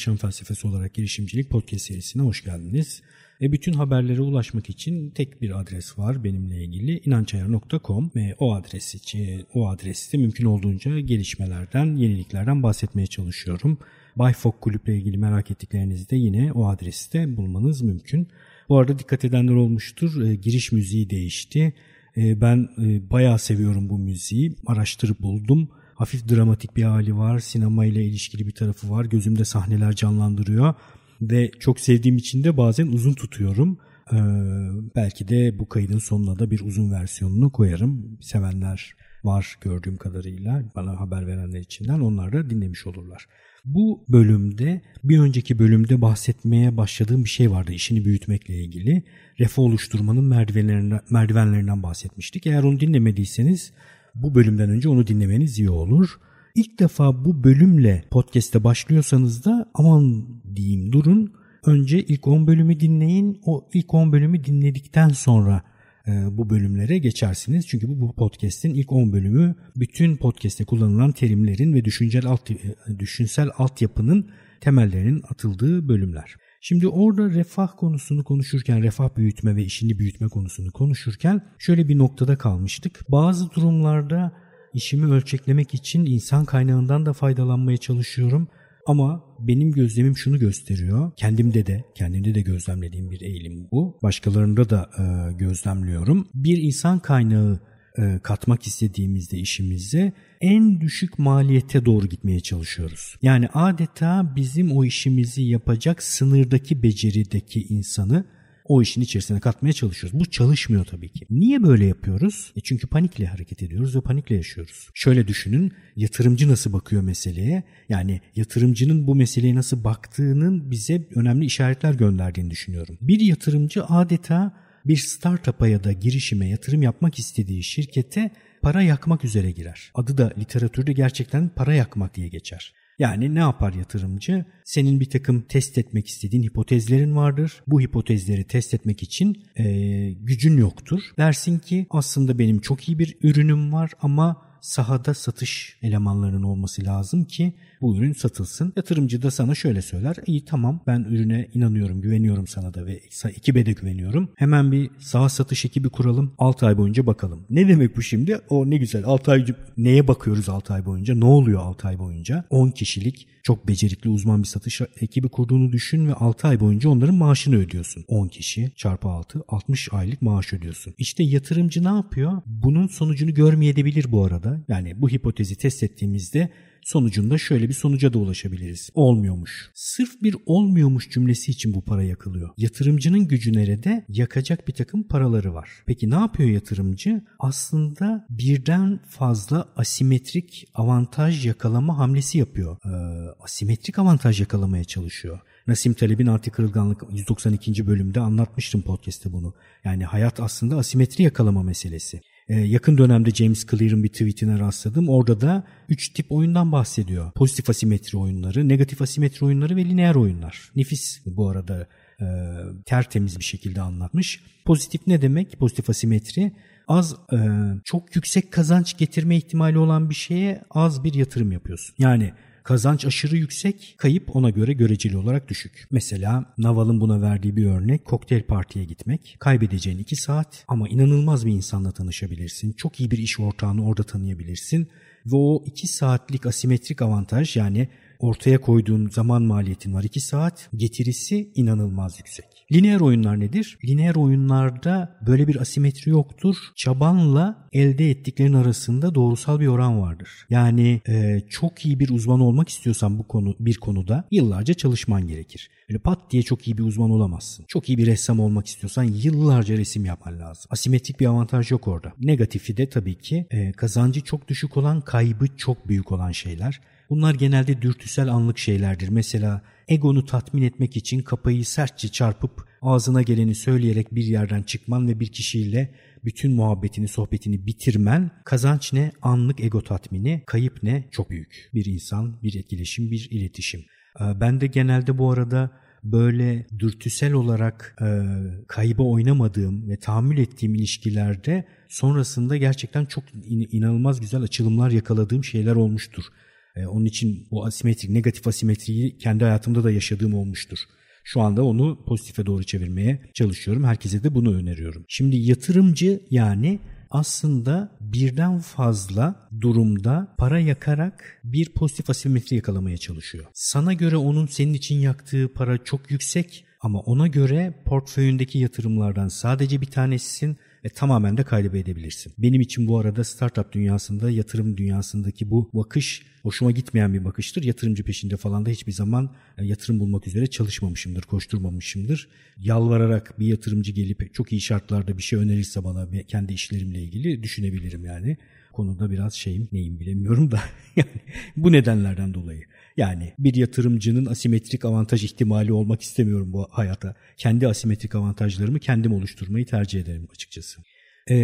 Yaşam Felsefesi olarak girişimcilik podcast serisine hoş geldiniz. Ve bütün haberlere ulaşmak için tek bir adres var benimle ilgili inançayar.com ve o adres için o adreste mümkün olduğunca gelişmelerden, yeniliklerden bahsetmeye çalışıyorum. Bayfok kulüple ilgili merak ettiklerinizi de yine o adreste bulmanız mümkün. Bu arada dikkat edenler olmuştur. E, giriş müziği değişti. E, ben e, bayağı seviyorum bu müziği. Araştırıp buldum hafif dramatik bir hali var. Sinema ile ilişkili bir tarafı var. Gözümde sahneler canlandırıyor. Ve çok sevdiğim için de bazen uzun tutuyorum. Ee, belki de bu kaydın sonuna da bir uzun versiyonunu koyarım. Sevenler var gördüğüm kadarıyla bana haber verenler içinden onlar da dinlemiş olurlar. Bu bölümde bir önceki bölümde bahsetmeye başladığım bir şey vardı işini büyütmekle ilgili. Refah oluşturmanın merdivenlerinden, merdivenlerinden bahsetmiştik. Eğer onu dinlemediyseniz bu bölümden önce onu dinlemeniz iyi olur. İlk defa bu bölümle podcast'te başlıyorsanız da aman diyeyim durun. Önce ilk 10 bölümü dinleyin. O ilk 10 bölümü dinledikten sonra e, bu bölümlere geçersiniz. Çünkü bu, bu podcast'in ilk 10 bölümü bütün podcast'te kullanılan terimlerin ve düşünsel alt, e, düşünsel altyapının temellerinin atıldığı bölümler. Şimdi orada refah konusunu konuşurken, refah büyütme ve işini büyütme konusunu konuşurken şöyle bir noktada kalmıştık. Bazı durumlarda işimi ölçeklemek için insan kaynağından da faydalanmaya çalışıyorum. Ama benim gözlemim şunu gösteriyor. Kendimde de, kendimde de gözlemlediğim bir eğilim bu. Başkalarında da e, gözlemliyorum. Bir insan kaynağı e, katmak istediğimizde işimize en düşük maliyete doğru gitmeye çalışıyoruz. Yani adeta bizim o işimizi yapacak sınırdaki becerideki insanı o işin içerisine katmaya çalışıyoruz. Bu çalışmıyor tabii ki. Niye böyle yapıyoruz? E çünkü panikle hareket ediyoruz ve panikle yaşıyoruz. Şöyle düşünün, yatırımcı nasıl bakıyor meseleye? Yani yatırımcının bu meseleye nasıl baktığının bize önemli işaretler gönderdiğini düşünüyorum. Bir yatırımcı adeta bir startup'a ya da girişime yatırım yapmak istediği şirkete para yakmak üzere girer. Adı da literatürde gerçekten para yakmak diye geçer. Yani ne yapar yatırımcı? Senin bir takım test etmek istediğin hipotezlerin vardır. Bu hipotezleri test etmek için e, gücün yoktur. Dersin ki aslında benim çok iyi bir ürünüm var ama sahada satış elemanlarının olması lazım ki bu ürün satılsın. Yatırımcı da sana şöyle söyler. İyi tamam ben ürüne inanıyorum, güveniyorum sana da ve ekibe de güveniyorum. Hemen bir saha satış ekibi kuralım. 6 ay boyunca bakalım. Ne demek bu şimdi? O ne güzel. 6 ay neye bakıyoruz 6 ay boyunca? Ne oluyor 6 ay boyunca? 10 kişilik çok becerikli uzman bir satış ekibi kurduğunu düşün ve 6 ay boyunca onların maaşını ödüyorsun. 10 kişi çarpı 6 60 aylık maaş ödüyorsun. İşte yatırımcı ne yapıyor? Bunun sonucunu görmeyebilir bu arada. Yani bu hipotezi test ettiğimizde sonucunda şöyle bir sonuca da ulaşabiliriz. Olmuyormuş. Sırf bir olmuyormuş cümlesi için bu para yakılıyor. Yatırımcının gücü nerede? Yakacak bir takım paraları var. Peki ne yapıyor yatırımcı? Aslında birden fazla asimetrik avantaj yakalama hamlesi yapıyor. Ee, asimetrik avantaj yakalamaya çalışıyor. Nasim Taleb'in Anti Kırılganlık 192. bölümde anlatmıştım podcast'te bunu. Yani hayat aslında asimetri yakalama meselesi. Ee, yakın dönemde James Clear'ın bir tweetine rastladım. Orada da 3 tip oyundan bahsediyor. Pozitif asimetri oyunları, negatif asimetri oyunları ve lineer oyunlar. Nefis bu arada e, tertemiz bir şekilde anlatmış. Pozitif ne demek? Pozitif asimetri az e, çok yüksek kazanç getirme ihtimali olan bir şeye az bir yatırım yapıyorsun. Yani Kazanç aşırı yüksek, kayıp ona göre göreceli olarak düşük. Mesela Naval'ın buna verdiği bir örnek kokteyl partiye gitmek. Kaybedeceğin 2 saat ama inanılmaz bir insanla tanışabilirsin. Çok iyi bir iş ortağını orada tanıyabilirsin. Ve o 2 saatlik asimetrik avantaj yani ortaya koyduğun zaman maliyetin var 2 saat, getirisi inanılmaz yüksek. Lineer oyunlar nedir? Lineer oyunlarda böyle bir asimetri yoktur. Çabanla elde ettiklerin arasında doğrusal bir oran vardır. Yani e, çok iyi bir uzman olmak istiyorsan bu konu bir konuda yıllarca çalışman gerekir. Böyle pat diye çok iyi bir uzman olamazsın. Çok iyi bir ressam olmak istiyorsan yıllarca resim yapman lazım. Asimetrik bir avantaj yok orada. Negatifi de tabii ki e, kazancı çok düşük olan, kaybı çok büyük olan şeyler. Bunlar genelde dürtüsel anlık şeylerdir. Mesela egonu tatmin etmek için kapayı sertçe çarpıp ağzına geleni söyleyerek bir yerden çıkman ve bir kişiyle bütün muhabbetini, sohbetini bitirmen kazanç ne? Anlık ego tatmini, kayıp ne? Çok büyük. Bir insan, bir etkileşim, bir iletişim. Ee, ben de genelde bu arada böyle dürtüsel olarak e, kaybı oynamadığım ve tahammül ettiğim ilişkilerde sonrasında gerçekten çok inanılmaz güzel açılımlar yakaladığım şeyler olmuştur. E, onun için bu asimetrik, negatif asimetriyi kendi hayatımda da yaşadığım olmuştur. Şu anda onu pozitife doğru çevirmeye çalışıyorum. Herkese de bunu öneriyorum. Şimdi yatırımcı yani aslında birden fazla durumda para yakarak bir pozitif asimetri yakalamaya çalışıyor. Sana göre onun senin için yaktığı para çok yüksek ama ona göre portföyündeki yatırımlardan sadece bir tanesisin ve tamamen de kaybedebilirsin. Benim için bu arada startup dünyasında, yatırım dünyasındaki bu bakış hoşuma gitmeyen bir bakıştır. Yatırımcı peşinde falan da hiçbir zaman e, yatırım bulmak üzere çalışmamışımdır, koşturmamışımdır. Yalvararak bir yatırımcı gelip çok iyi şartlarda bir şey önerirse bana kendi işlerimle ilgili düşünebilirim yani. Konuda biraz şeyim neyim bilemiyorum da yani bu nedenlerden dolayı. Yani bir yatırımcının asimetrik avantaj ihtimali olmak istemiyorum bu hayata. Kendi asimetrik avantajlarımı kendim oluşturmayı tercih ederim açıkçası. Ee,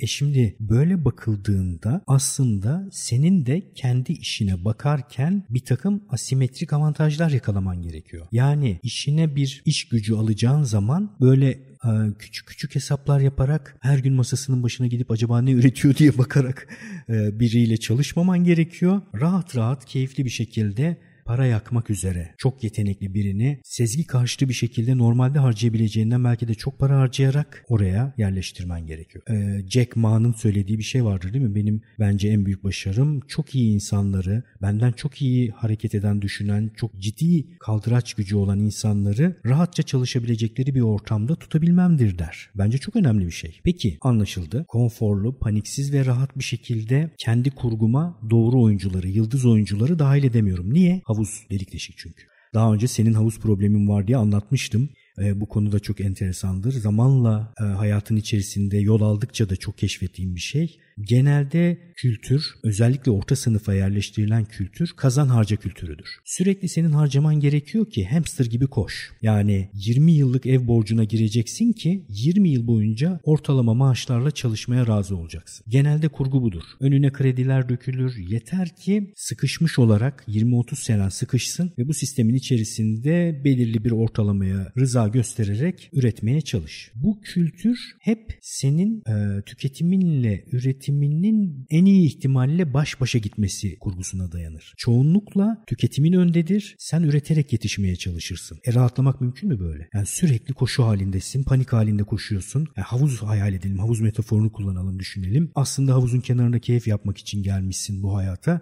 e şimdi böyle bakıldığında aslında senin de kendi işine bakarken bir takım asimetrik avantajlar yakalaman gerekiyor. Yani işine bir iş gücü alacağın zaman böyle küçük küçük hesaplar yaparak her gün masasının başına gidip acaba ne üretiyor diye bakarak e, biriyle çalışmaman gerekiyor. Rahat rahat keyifli bir şekilde para yakmak üzere çok yetenekli birini sezgi karşıtı bir şekilde normalde harcayabileceğinden belki de çok para harcayarak oraya yerleştirmen gerekiyor. Ee, Jack Ma'nın söylediği bir şey vardır değil mi? Benim bence en büyük başarım çok iyi insanları, benden çok iyi hareket eden, düşünen, çok ciddi kaldıraç gücü olan insanları rahatça çalışabilecekleri bir ortamda tutabilmemdir der. Bence çok önemli bir şey. Peki anlaşıldı. Konforlu, paniksiz ve rahat bir şekilde kendi kurguma doğru oyuncuları, yıldız oyuncuları dahil edemiyorum. Niye? Havuz delik deşik çünkü. Daha önce senin havuz problemin var diye anlatmıştım. E, bu konu da çok enteresandır. Zamanla e, hayatın içerisinde yol aldıkça da çok keşfettiğim bir şey. Genelde kültür, özellikle orta sınıfa yerleştirilen kültür kazan harca kültürüdür. Sürekli senin harcaman gerekiyor ki hamster gibi koş. Yani 20 yıllık ev borcuna gireceksin ki 20 yıl boyunca ortalama maaşlarla çalışmaya razı olacaksın. Genelde kurgu budur. Önüne krediler dökülür. Yeter ki sıkışmış olarak 20-30 senen sıkışsın ve bu sistemin içerisinde belirli bir ortalamaya rıza göstererek üretmeye çalış. Bu kültür hep senin e, tüketiminle üretim tüketiminin en iyi ihtimalle baş başa gitmesi kurgusuna dayanır. Çoğunlukla tüketimin öndedir. Sen üreterek yetişmeye çalışırsın. E rahatlamak mümkün mü böyle? Yani sürekli koşu halindesin, panik halinde koşuyorsun. Yani havuz hayal edelim, havuz metaforunu kullanalım, düşünelim. Aslında havuzun kenarında keyif yapmak için gelmişsin bu hayata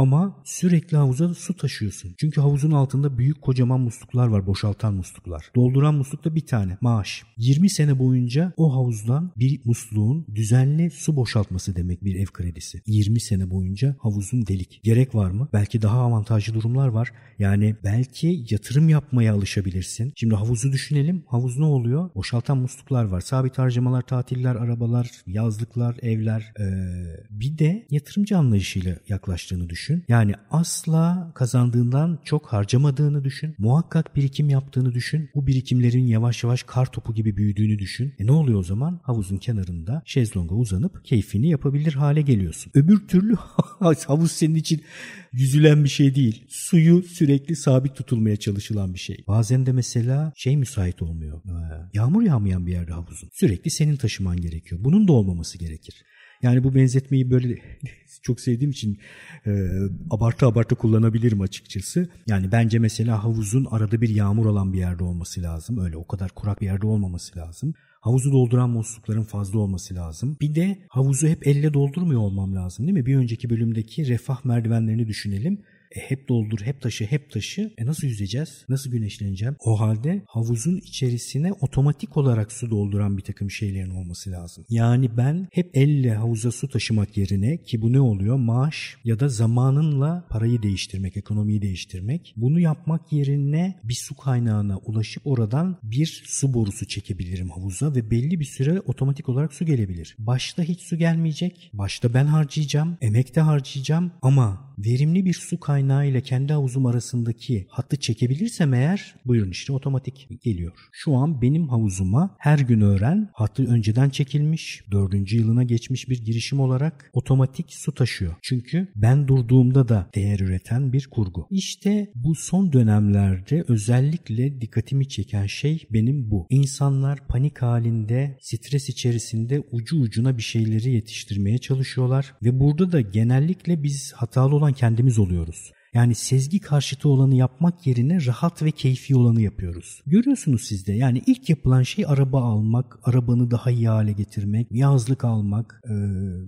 ama sürekli havuza su taşıyorsun. Çünkü havuzun altında büyük kocaman musluklar var boşaltan musluklar. Dolduran musluk da bir tane maaş. 20 sene boyunca o havuzdan bir musluğun düzenli su boşaltması demek bir ev kredisi. 20 sene boyunca havuzun delik. Gerek var mı? Belki daha avantajlı durumlar var. Yani belki yatırım yapmaya alışabilirsin. Şimdi havuzu düşünelim. Havuz ne oluyor? Boşaltan musluklar var. Sabit harcamalar, tatiller, arabalar, yazlıklar, evler. Ee, bir de yatırımcı anlayışıyla yaklaştığını düşün düşün. Yani asla kazandığından çok harcamadığını düşün. Muhakkak birikim yaptığını düşün. Bu birikimlerin yavaş yavaş kar topu gibi büyüdüğünü düşün. E ne oluyor o zaman? Havuzun kenarında şezlonga uzanıp keyfini yapabilir hale geliyorsun. Öbür türlü havuz senin için yüzülen bir şey değil. Suyu sürekli sabit tutulmaya çalışılan bir şey. Bazen de mesela şey müsait olmuyor. Yağmur yağmayan bir yerde havuzun. Sürekli senin taşıman gerekiyor. Bunun da olmaması gerekir. Yani bu benzetmeyi böyle çok sevdiğim için e, abartı abartı kullanabilirim açıkçası. Yani bence mesela havuzun arada bir yağmur alan bir yerde olması lazım. Öyle o kadar kurak bir yerde olmaması lazım. Havuzu dolduran muslukların fazla olması lazım. Bir de havuzu hep elle doldurmuyor olmam lazım değil mi? Bir önceki bölümdeki refah merdivenlerini düşünelim. E hep doldur, hep taşı, hep taşı. E nasıl yüzeceğiz? Nasıl güneşleneceğim? O halde havuzun içerisine otomatik olarak su dolduran bir takım şeylerin olması lazım. Yani ben hep elle havuza su taşımak yerine ki bu ne oluyor? Maaş ya da zamanınla parayı değiştirmek, ekonomiyi değiştirmek. Bunu yapmak yerine bir su kaynağına ulaşıp oradan bir su borusu çekebilirim havuza ve belli bir süre otomatik olarak su gelebilir. Başta hiç su gelmeyecek. Başta ben harcayacağım, emek de harcayacağım ama verimli bir su kaynağı kaynağı ile kendi havuzum arasındaki hattı çekebilirsem eğer buyurun işte otomatik geliyor. Şu an benim havuzuma her gün öğren hattı önceden çekilmiş, dördüncü yılına geçmiş bir girişim olarak otomatik su taşıyor. Çünkü ben durduğumda da değer üreten bir kurgu. İşte bu son dönemlerde özellikle dikkatimi çeken şey benim bu. İnsanlar panik halinde, stres içerisinde ucu ucuna bir şeyleri yetiştirmeye çalışıyorlar ve burada da genellikle biz hatalı olan kendimiz oluyoruz. Yani sezgi karşıtı olanı yapmak yerine rahat ve keyfi olanı yapıyoruz. Görüyorsunuz siz de yani ilk yapılan şey araba almak, arabanı daha iyi hale getirmek, yazlık almak,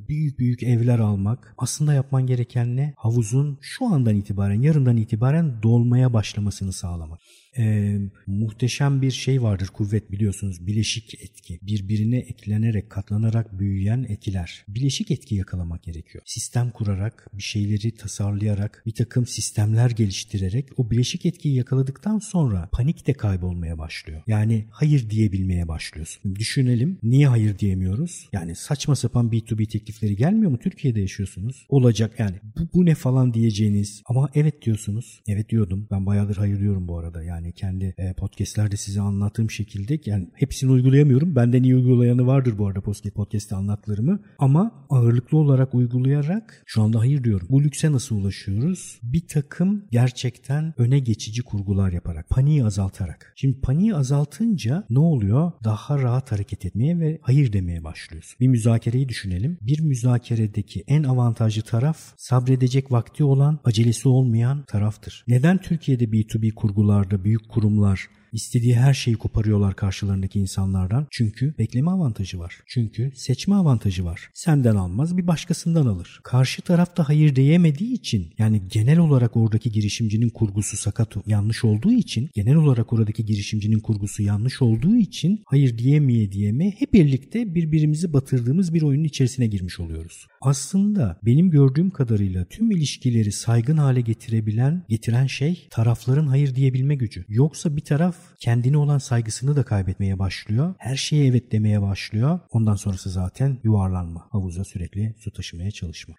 büyük büyük evler almak. Aslında yapman gereken ne? Havuzun şu andan itibaren, yarından itibaren dolmaya başlamasını sağlamak e, muhteşem bir şey vardır kuvvet biliyorsunuz. Bileşik etki. Birbirine eklenerek katlanarak büyüyen etkiler. Bileşik etki yakalamak gerekiyor. Sistem kurarak bir şeyleri tasarlayarak bir takım sistemler geliştirerek o bileşik etkiyi yakaladıktan sonra panik de kaybolmaya başlıyor. Yani hayır diyebilmeye başlıyorsun. Düşünelim niye hayır diyemiyoruz? Yani saçma sapan B2B teklifleri gelmiyor mu? Türkiye'de yaşıyorsunuz. Olacak yani. Bu, bu ne falan diyeceğiniz. Ama evet diyorsunuz. Evet diyordum. Ben bayağıdır hayır diyorum bu arada. Yani yani kendi e, podcastlerde size anlattığım şekilde yani hepsini uygulayamıyorum. Benden iyi uygulayanı vardır bu arada podcast'te anlattıklarımı. Ama ağırlıklı olarak uygulayarak şu anda hayır diyorum. Bu lükse nasıl ulaşıyoruz? Bir takım gerçekten öne geçici kurgular yaparak, paniği azaltarak. Şimdi paniği azaltınca ne oluyor? Daha rahat hareket etmeye ve hayır demeye başlıyorsun. Bir müzakereyi düşünelim. Bir müzakeredeki en avantajlı taraf sabredecek vakti olan, acelesi olmayan taraftır. Neden Türkiye'de B2B kurgularda büyük kurumlar İstediği her şeyi koparıyorlar karşılarındaki insanlardan. Çünkü bekleme avantajı var. Çünkü seçme avantajı var. Senden almaz bir başkasından alır. Karşı tarafta hayır diyemediği için yani genel olarak oradaki girişimcinin kurgusu sakat yanlış olduğu için genel olarak oradaki girişimcinin kurgusu yanlış olduğu için hayır diyemeye diyeme hep birlikte birbirimizi batırdığımız bir oyunun içerisine girmiş oluyoruz. Aslında benim gördüğüm kadarıyla tüm ilişkileri saygın hale getirebilen, getiren şey tarafların hayır diyebilme gücü. Yoksa bir taraf kendine olan saygısını da kaybetmeye başlıyor. Her şeye evet demeye başlıyor. Ondan sonrası zaten yuvarlanma. Havuza sürekli su taşımaya çalışma.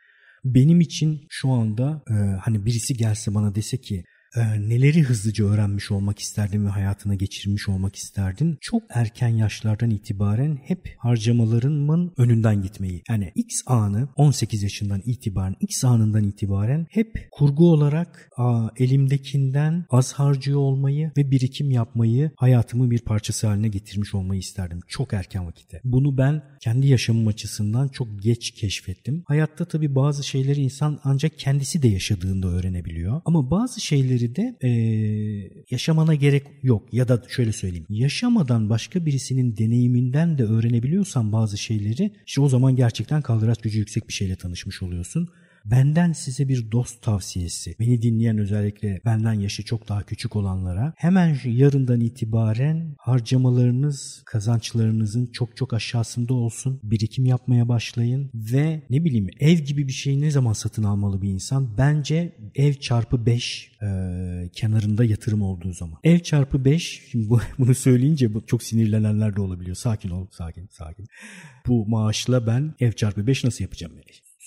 Benim için şu anda e, hani birisi gelse bana dese ki e, neleri hızlıca öğrenmiş olmak isterdin ve hayatına geçirmiş olmak isterdin? Çok erken yaşlardan itibaren hep harcamalarımın önünden gitmeyi. Yani X anı 18 yaşından itibaren X anından itibaren hep kurgu olarak a, elimdekinden az harcıyor olmayı ve birikim yapmayı hayatımın bir parçası haline getirmiş olmayı isterdim. Çok erken vakitte. Bunu ben kendi yaşamım açısından çok geç keşfettim. Hayatta tabii bazı şeyleri insan ancak kendisi de yaşadığında öğrenebiliyor. Ama bazı şeyleri şeyleri de e, yaşamana gerek yok. Ya da şöyle söyleyeyim. Yaşamadan başka birisinin deneyiminden de öğrenebiliyorsan bazı şeyleri işte o zaman gerçekten kaldıraç gücü yüksek bir şeyle tanışmış oluyorsun. Benden size bir dost tavsiyesi. Beni dinleyen özellikle benden yaşı çok daha küçük olanlara hemen yarından itibaren harcamalarınız kazançlarınızın çok çok aşağısında olsun. Birikim yapmaya başlayın ve ne bileyim ev gibi bir şeyi ne zaman satın almalı bir insan? Bence ev çarpı 5 e, kenarında yatırım olduğu zaman. Ev çarpı 5 şimdi bu, bunu söyleyince bu çok sinirlenenler de olabiliyor. Sakin ol, sakin, sakin. Bu maaşla ben ev çarpı 5 nasıl yapacağım?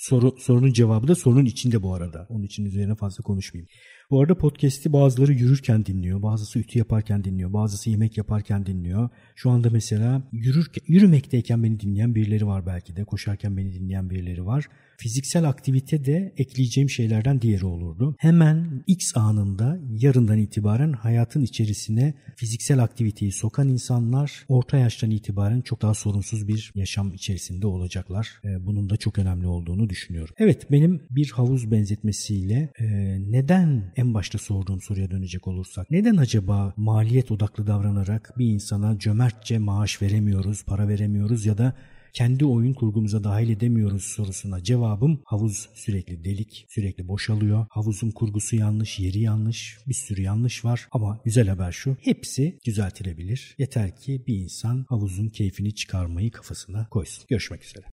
Soru, sorunun cevabı da sorunun içinde bu arada. Onun için üzerine fazla konuşmayayım. Bu arada podcast'i bazıları yürürken dinliyor, bazısı ütü yaparken dinliyor, bazısı yemek yaparken dinliyor. Şu anda mesela yürürken, yürümekteyken beni dinleyen birileri var belki de, koşarken beni dinleyen birileri var. Fiziksel aktivite de ekleyeceğim şeylerden diğeri olurdu. Hemen X anında yarından itibaren hayatın içerisine fiziksel aktiviteyi sokan insanlar orta yaştan itibaren çok daha sorunsuz bir yaşam içerisinde olacaklar. Ee, bunun da çok önemli olduğunu düşünüyorum. Evet benim bir havuz benzetmesiyle e, neden en başta sorduğum soruya dönecek olursak neden acaba maliyet odaklı davranarak bir insana cömertçe maaş veremiyoruz, para veremiyoruz ya da kendi oyun kurgumuza dahil edemiyoruz sorusuna cevabım havuz sürekli delik, sürekli boşalıyor. Havuzun kurgusu yanlış, yeri yanlış, bir sürü yanlış var ama güzel haber şu hepsi düzeltilebilir. Yeter ki bir insan havuzun keyfini çıkarmayı kafasına koysun. Görüşmek üzere.